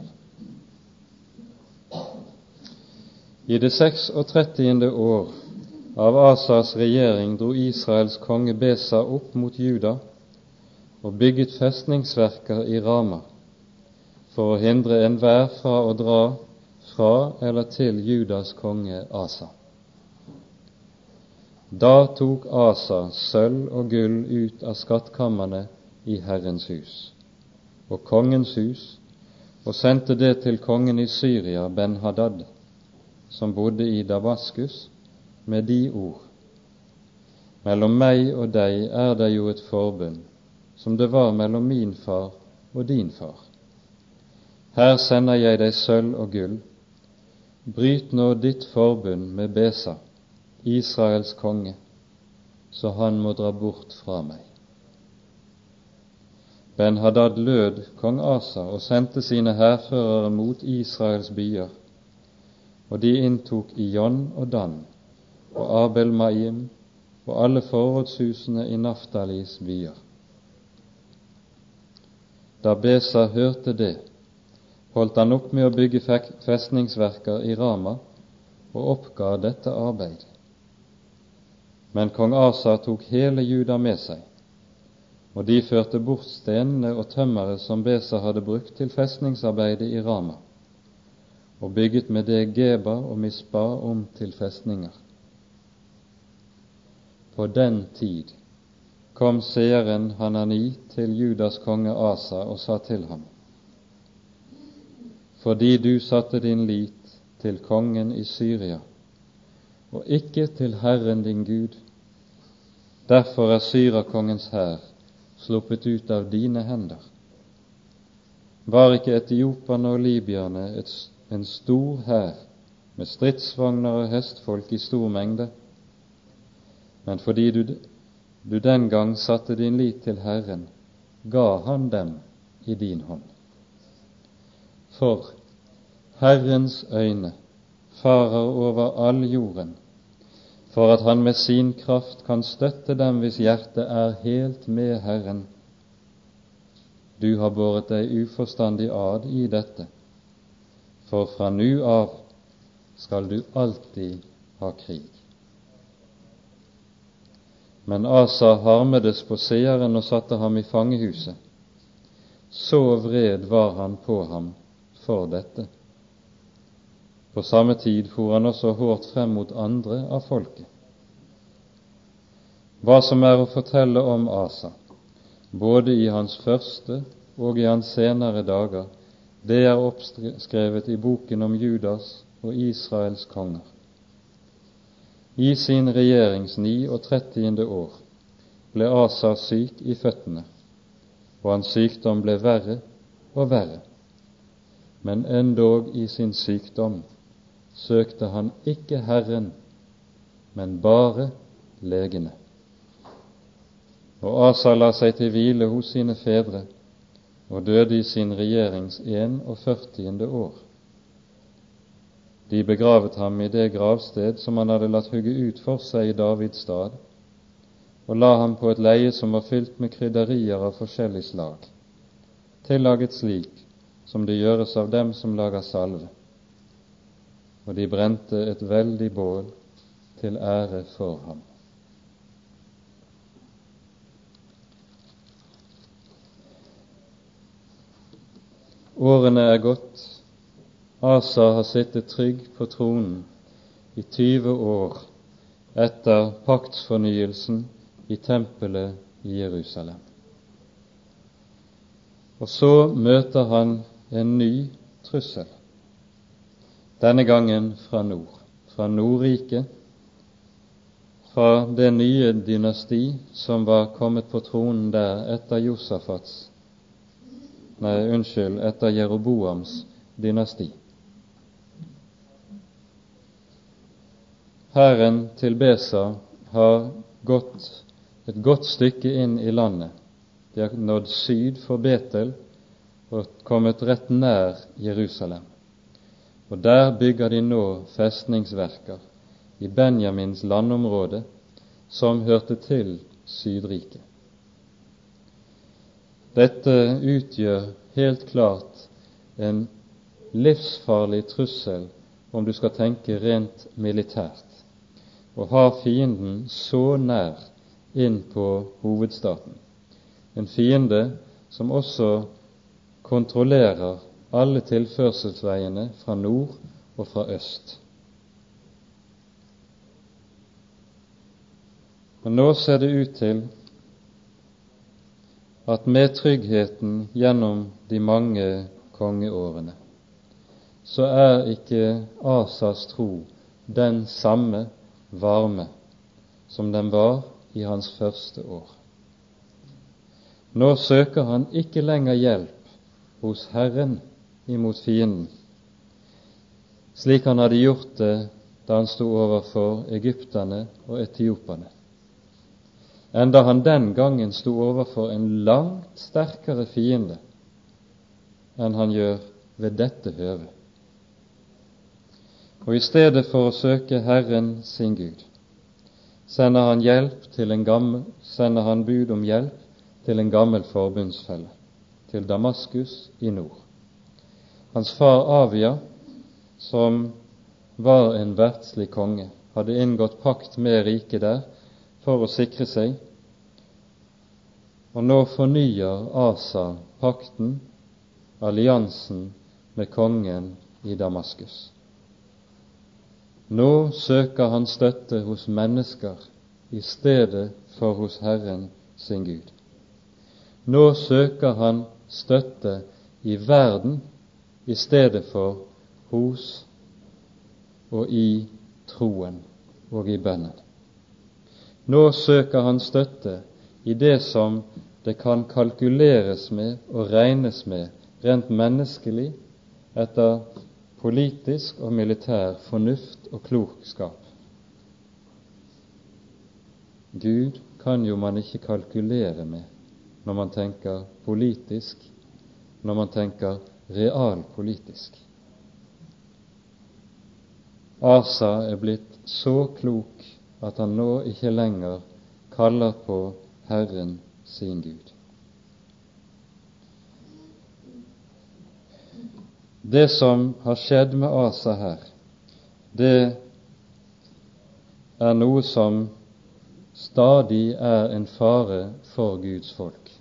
I det 36. år av Asas regjering dro Israels konge Besa opp mot Juda og bygget festningsverker i Rama for å hindre enhver fra å dra fra eller til Judas konge Asa. Da tok Asa sølv og gull ut av skattkammerne i Herrens hus og kongens hus, og sendte det til kongen i Syria, Ben-Hadad, som bodde i Davaskus, med de ord:" Mellom meg og deg er det jo et forbund, som det var mellom min far og din far. Her sender jeg deg sølv og gull, Bryt nå ditt forbund med Besa, Israels konge, så han må dra bort fra meg. Ben-Hadad lød kong Asa og sendte sine hærførere mot Israels byer, og de inntok Ion og Dan og Abel Maim og alle forrådshusene i Naftalis byer. Da Besa hørte det, holdt han opp med å bygge festningsverker i Rama og oppga dette arbeidet. Men kong Asa tok hele Juda med seg, og de førte bort stenene og tømmeret som Besa hadde brukt til festningsarbeidet i Rama, og bygget med det Geba og Mispa om til festninger. På den tid kom seeren Hanani til Judas konge Asa og sa til ham:" Fordi du satte din lit til kongen i Syria og ikke til Herren din Gud, derfor er syrakongens hær sluppet ut av dine hender. Var ikke etioperne og libyerne en stor hær med stridsvogner og hestfolk i stor mengde? Men fordi du, du den gang satte din lit til Herren, ga han dem i din hånd. For Herrens øyne farer over all jorden, for at han med sin kraft kan støtte dem hvis hjertet er helt med Herren. Du har båret deg uforstandig ad i dette, for fra nu av skal du alltid ha krig. Men Asa harmedes på seeren og satte ham i fangehuset. Så vred var han på ham for dette. På samme tid for han også hårdt frem mot andre av folket. Hva som er å fortelle om Asa, både i hans første og i hans senere dager, det er oppskrevet i boken om Judas og Israels konger. I sin regjerings 39. år ble Asa syk i føttene, og hans sykdom ble verre og verre. Men endog i sin sykdom søkte han ikke Herren, men bare legene. Og Asa la seg til hvile hos sine fedre og døde i sin regjerings 41. år. De begravet ham i det gravsted som han hadde latt hugge ut for seg i Davids stad, og la ham på et leie som var fylt med krydderier av forskjellig slag, tillaget slik som det gjøres av dem som lager salve. Og de brente et veldig bål til ære for ham. Årene er gått, Asa har sittet trygg på tronen i 20 år etter paktsfornyelsen i tempelet i Jerusalem. Og så møter han en ny trussel, denne gangen fra nord, fra Nordriket, fra det nye dynasti som var kommet på tronen der etter Josafats Nei, unnskyld, etter Jeroboams dynasti. Hæren til Besa har gått et godt stykke inn i landet. De har nådd syd for Betel og kommet rett nær Jerusalem. Og der bygger de nå festningsverker i Benjamins landområde, som hørte til Sydriket. Dette utgjør helt klart en livsfarlig trussel om du skal tenke rent militært og har fienden så nær inn på hovedstaten. En fiende som også kontrollerer alle tilførselsveiene fra nord og fra øst. Og nå ser det ut til at med tryggheten gjennom de mange kongeårene, så er ikke Asas tro den samme varme som den var i hans første år. Nå søker han ikke lenger hjelp hos Herren imot fienden, slik han hadde gjort det da han sto overfor egypterne og etioperne, enda han den gangen sto overfor en langt sterkere fiende enn han gjør ved dette høvet. Og i stedet for å søke Herren sin Gud, sender han, hjelp til en gammel, sender han bud om hjelp til en gammel forbundsfelle, til Damaskus i nord. Hans far Avia, som var en verdslig konge, hadde inngått pakt med riket der for å sikre seg, og nå fornyer Asa pakten, alliansen, med kongen i Damaskus. Nå søker han støtte hos mennesker i stedet for hos Herren sin Gud. Nå søker han støtte i verden i stedet for hos og i troen og i bønnen. Nå søker han støtte i det som det kan kalkuleres med og regnes med rent menneskelig etter politisk og militær fornuft og klokskap. Gud kan jo man ikke kalkulere med når man tenker politisk, når man tenker realpolitisk. Asa er blitt så klok at han nå ikke lenger kaller på Herren sin Gud. Det som har skjedd med Asa her, det er noe som stadig er en fare for Guds folk.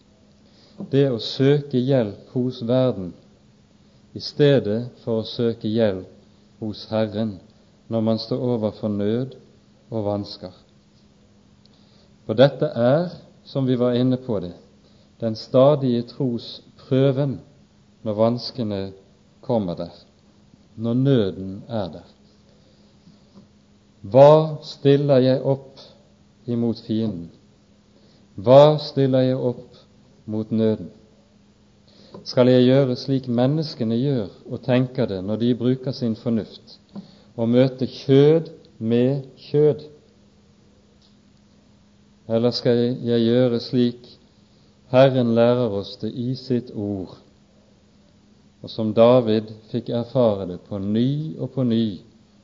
Det å søke hjelp hos verden i stedet for å søke hjelp hos Herren når man står overfor nød og vansker. For dette er, som vi var inne på det, den stadige tros prøven når vanskene kommer der, når nøden er der. Hva stiller jeg opp imot fienden? Hva stiller jeg opp mot nøden? Skal jeg gjøre slik menneskene gjør og tenker det når de bruker sin fornuft, og møte kjød med kjød? Eller skal jeg gjøre slik Herren lærer oss det i sitt ord, og som David fikk erfare det på ny og på ny,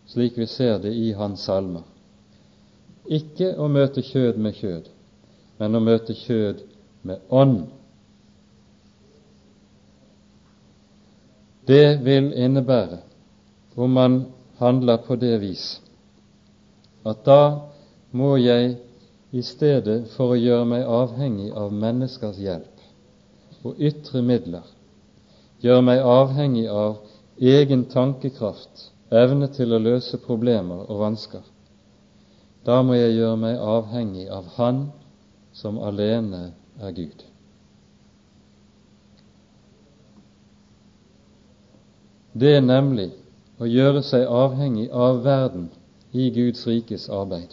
slik vi ser det i hans salmer. Ikke å møte kjød med kjød, men å møte kjød med ånd. Det vil innebære, om man handler på det vis, at da må jeg i stedet for å gjøre meg avhengig av menneskers hjelp og ytre midler, gjøre meg avhengig av egen tankekraft, evne til å løse problemer og vansker. Da må jeg gjøre meg avhengig av Han som alene er Gud. Det er nemlig å gjøre seg avhengig av verden i Guds rikes arbeid.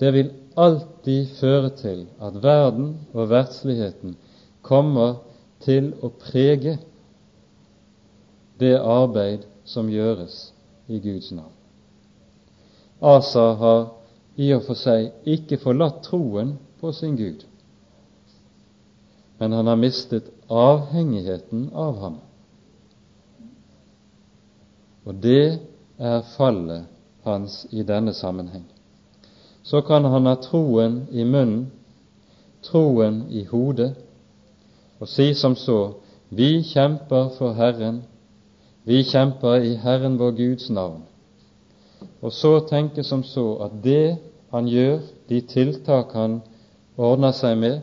Det vil alltid føre til at verden og verdsligheten kommer til å prege det arbeid som gjøres i Guds navn. Asa har i og for seg ikke forlatt troen på sin Gud, men han har mistet avhengigheten av ham. Og det er fallet hans i denne sammenheng. Så kan han ha troen i munnen, troen i hodet, og si som så vi kjemper for Herren, vi kjemper i Herren vår Guds navn. Og så tenke som så at det han gjør, de tiltak han ordner seg med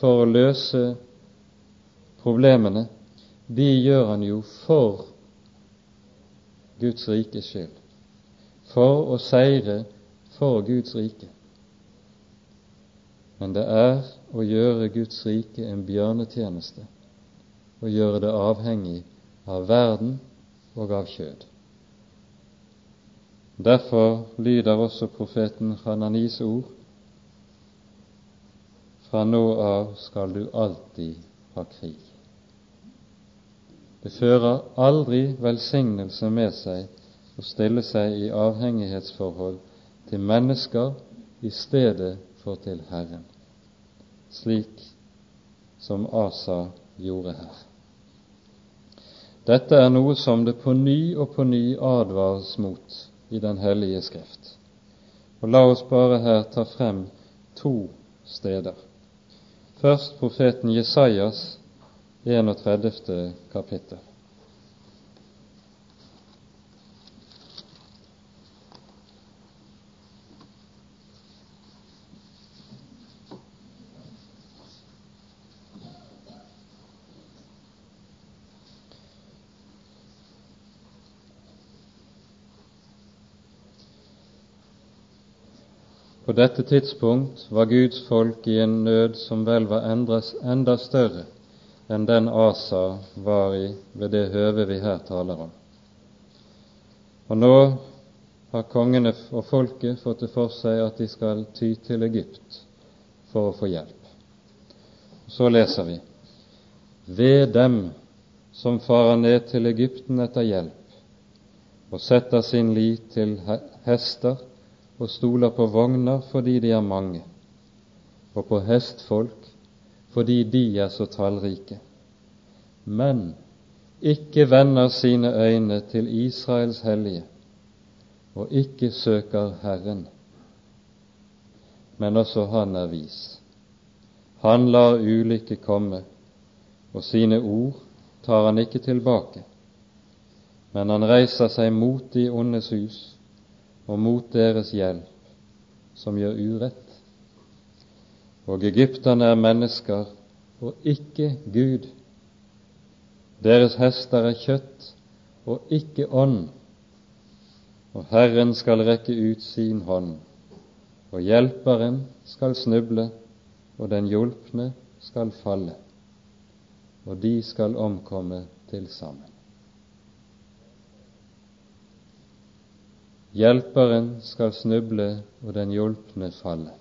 for å løse problemene, de gjør han jo for Guds rikes skyld, for å seire for Guds rike. Men det er å gjøre Guds rike en bjørnetjeneste og gjøre det avhengig av verden og av kjød. Derfor lyder også profeten Hananis ord fra nå av skal du alltid ha krig. Det fører aldri velsignelse med seg å stille seg i avhengighetsforhold til mennesker i stedet for til Herren slik som Asa gjorde her. Dette er noe som det på ny og på ny advares mot i Den hellige skrift. Og La oss bare her ta frem to steder. Først profeten Jesajas 31. kapittel. På dette tidspunkt var Guds folk i en nød som vel var enda større enn den Asa var i ved det høve vi her taler om. Og nå har kongene og folket fått det for seg at de skal ty til Egypt for å få hjelp. Så leser vi ved dem som farer ned til Egypten etter hjelp og setter sin lit til hester og stoler på vogner fordi de er mange, og på hestfolk fordi de er så tallrike, men ikke vender sine øyne til Israels hellige og ikke søker Herren. Men også han er vis. Han lar ulykke komme, og sine ord tar han ikke tilbake. Men han reiser seg mot de ondes hus og mot deres hjelp, som gjør urett. Og egypterne er mennesker og ikke Gud. Deres hester er kjøtt og ikke ånd. Og Herren skal rekke ut sin hånd, og hjelperen skal snuble, og den hjulpne skal falle, og de skal omkomme til sammen. Hjelperen skal snuble og den hjulpne falle.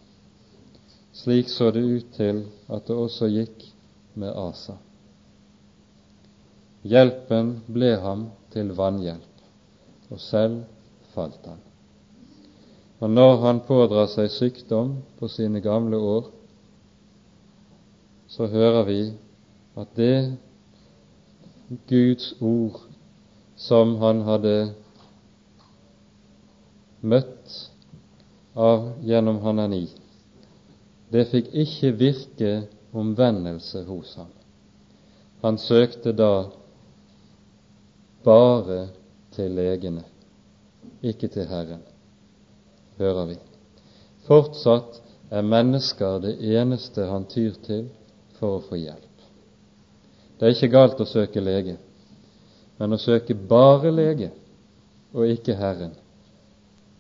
Slik så det ut til at det også gikk med Asa. Hjelpen ble ham til vannhjelp, og selv falt han. Og når han pådrar seg sykdom på sine gamle år, så hører vi at det Guds ord som han hadde møtt av gjennom Hanani, det fikk ikke virke omvendelse hos ham. Han søkte da bare til legene, ikke til Herren, hører vi. Fortsatt er mennesker det eneste han tyr til for å få hjelp. Det er ikke galt å søke lege, men å søke bare lege og ikke Herren,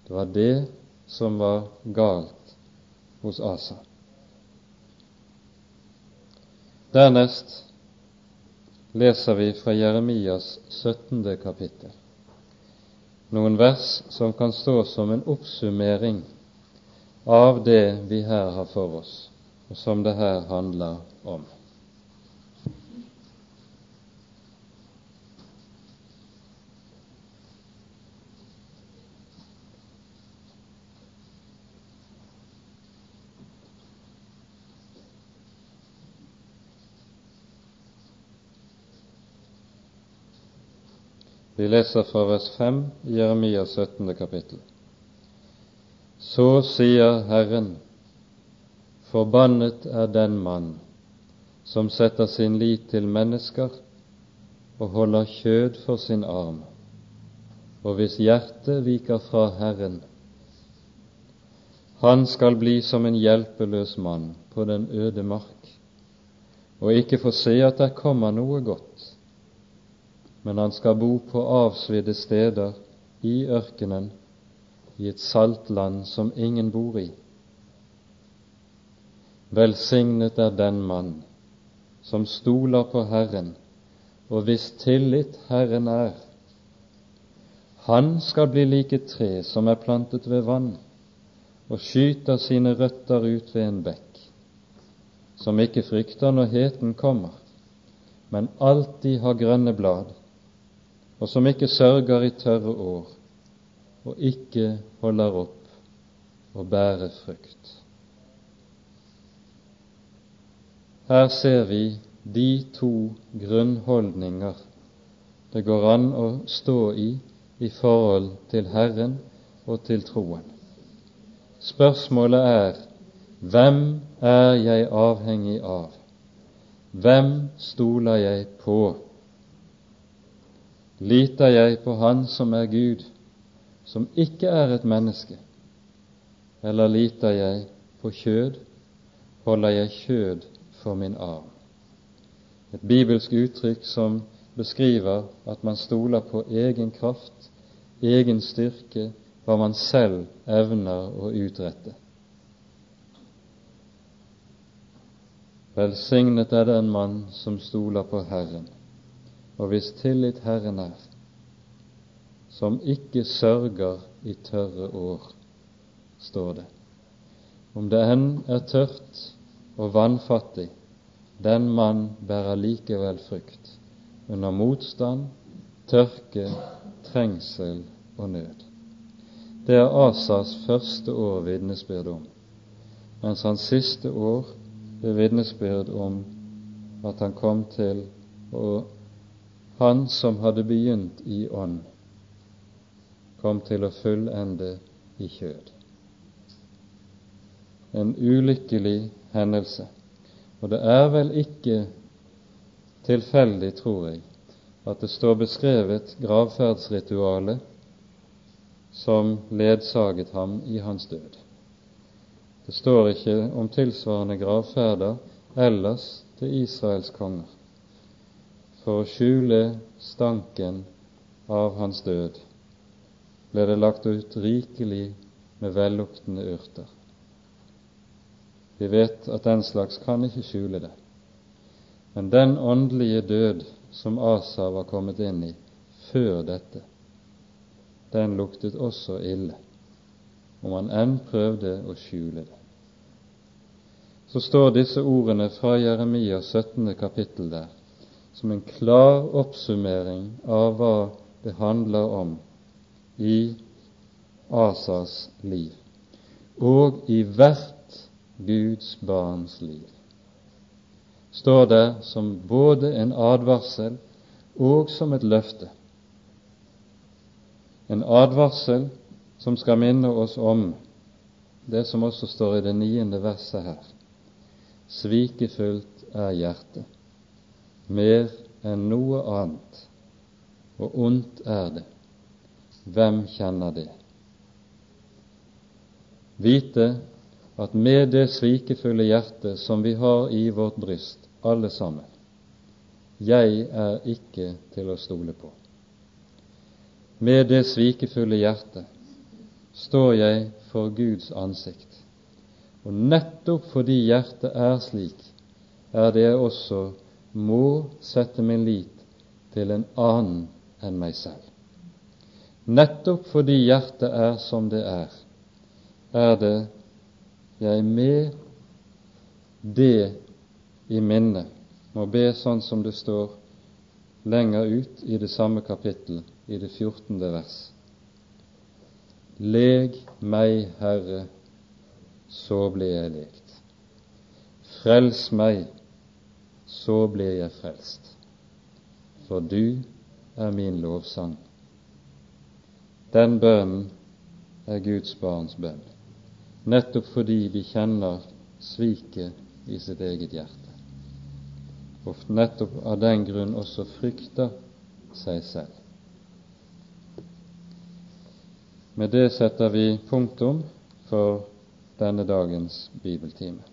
det var det som var galt hos Asa. Dernest leser vi fra Jeremias 17. kapittel noen vers som kan stå som en oppsummering av det vi her har for oss, og som det her handler om. Leser fra vers 5 i Jeremias 17. kapittel. Så sier Herren, forbannet er den mann som setter sin lit til mennesker og holder kjød for sin arm, og hvis hjertet viker fra Herren. Han skal bli som en hjelpeløs mann på den øde mark, og ikke få se at der kommer noe godt men han skal bo på avsvidde steder i ørkenen, i et saltland som ingen bor i. Velsignet er den mann som stoler på Herren, og hvis tillit Herren er. Han skal bli like tre som er plantet ved vann, og skyter sine røtter ut ved en bekk, som ikke frykter når heten kommer, men alltid har grønne blad og som ikke sørger i tørre år, og ikke holder opp å bære frukt. Her ser vi de to grunnholdninger det går an å stå i i forhold til Herren og til troen. Spørsmålet er hvem er jeg avhengig av? Hvem stoler jeg på? Liter jeg på Han som er Gud, som ikke er et menneske, eller liter jeg på kjød, holder jeg kjød for min arm? Et bibelsk uttrykk som beskriver at man stoler på egen kraft, egen styrke, hva man selv evner å utrette. Velsignet er den mann som stoler på Herren, og hvis tillit Herren er, som ikke sørger i tørre år, står det. Om det enn er tørt og vannfattig, den mann bærer likevel frykt, under motstand, tørke, trengsel og nød. Det er Asas første år vitnesbyrd om, mens hans siste år er vitnesbyrd om at han kom til og han som hadde begynt i ånd, kom til å fullende i kjød. En ulykkelig hendelse. Og det er vel ikke tilfeldig, tror jeg, at det står beskrevet gravferdsritualet som ledsaget ham i hans død. Det står ikke om tilsvarende gravferder ellers til Israels konger. For å skjule stanken av hans død ble det lagt ut rikelig med velluktende urter. Vi vet at den slags kan ikke skjule det. Men den åndelige død som Asa var kommet inn i før dette, den luktet også ille, om han enn prøvde å skjule det. Så står disse ordene fra Jeremias 17. kapittel der, som en klar oppsummering av hva det handler om i Asas liv, og i hvert Guds barns liv. Står det som både en advarsel og som et løfte en advarsel som skal minne oss om det som også står i det niende verset her. Svikefullt er hjertet, mer enn noe annet, og ondt er det. Hvem kjenner det? Vite at med det svikefulle hjertet som vi har i vårt bryst, alle sammen, jeg er ikke til å stole på. Med det svikefulle hjertet står jeg for Guds ansikt. Og nettopp fordi hjertet er slik, er det også må sette min lit til en annen enn meg selv. Nettopp fordi hjertet er som det er, er det jeg med det i minnet må be sånn som det står lenger ut i det samme kapittel, i det fjortende vers. Leg meg, Herre, så blir jeg lekt. Frels meg, så blir jeg frelst. For du er min lovsang. Den bønnen er Guds barns bønn, nettopp fordi vi kjenner sviket i sitt eget hjerte og nettopp av den grunn også frykter seg selv. Med det setter vi punktum for denne dagens bibeltime.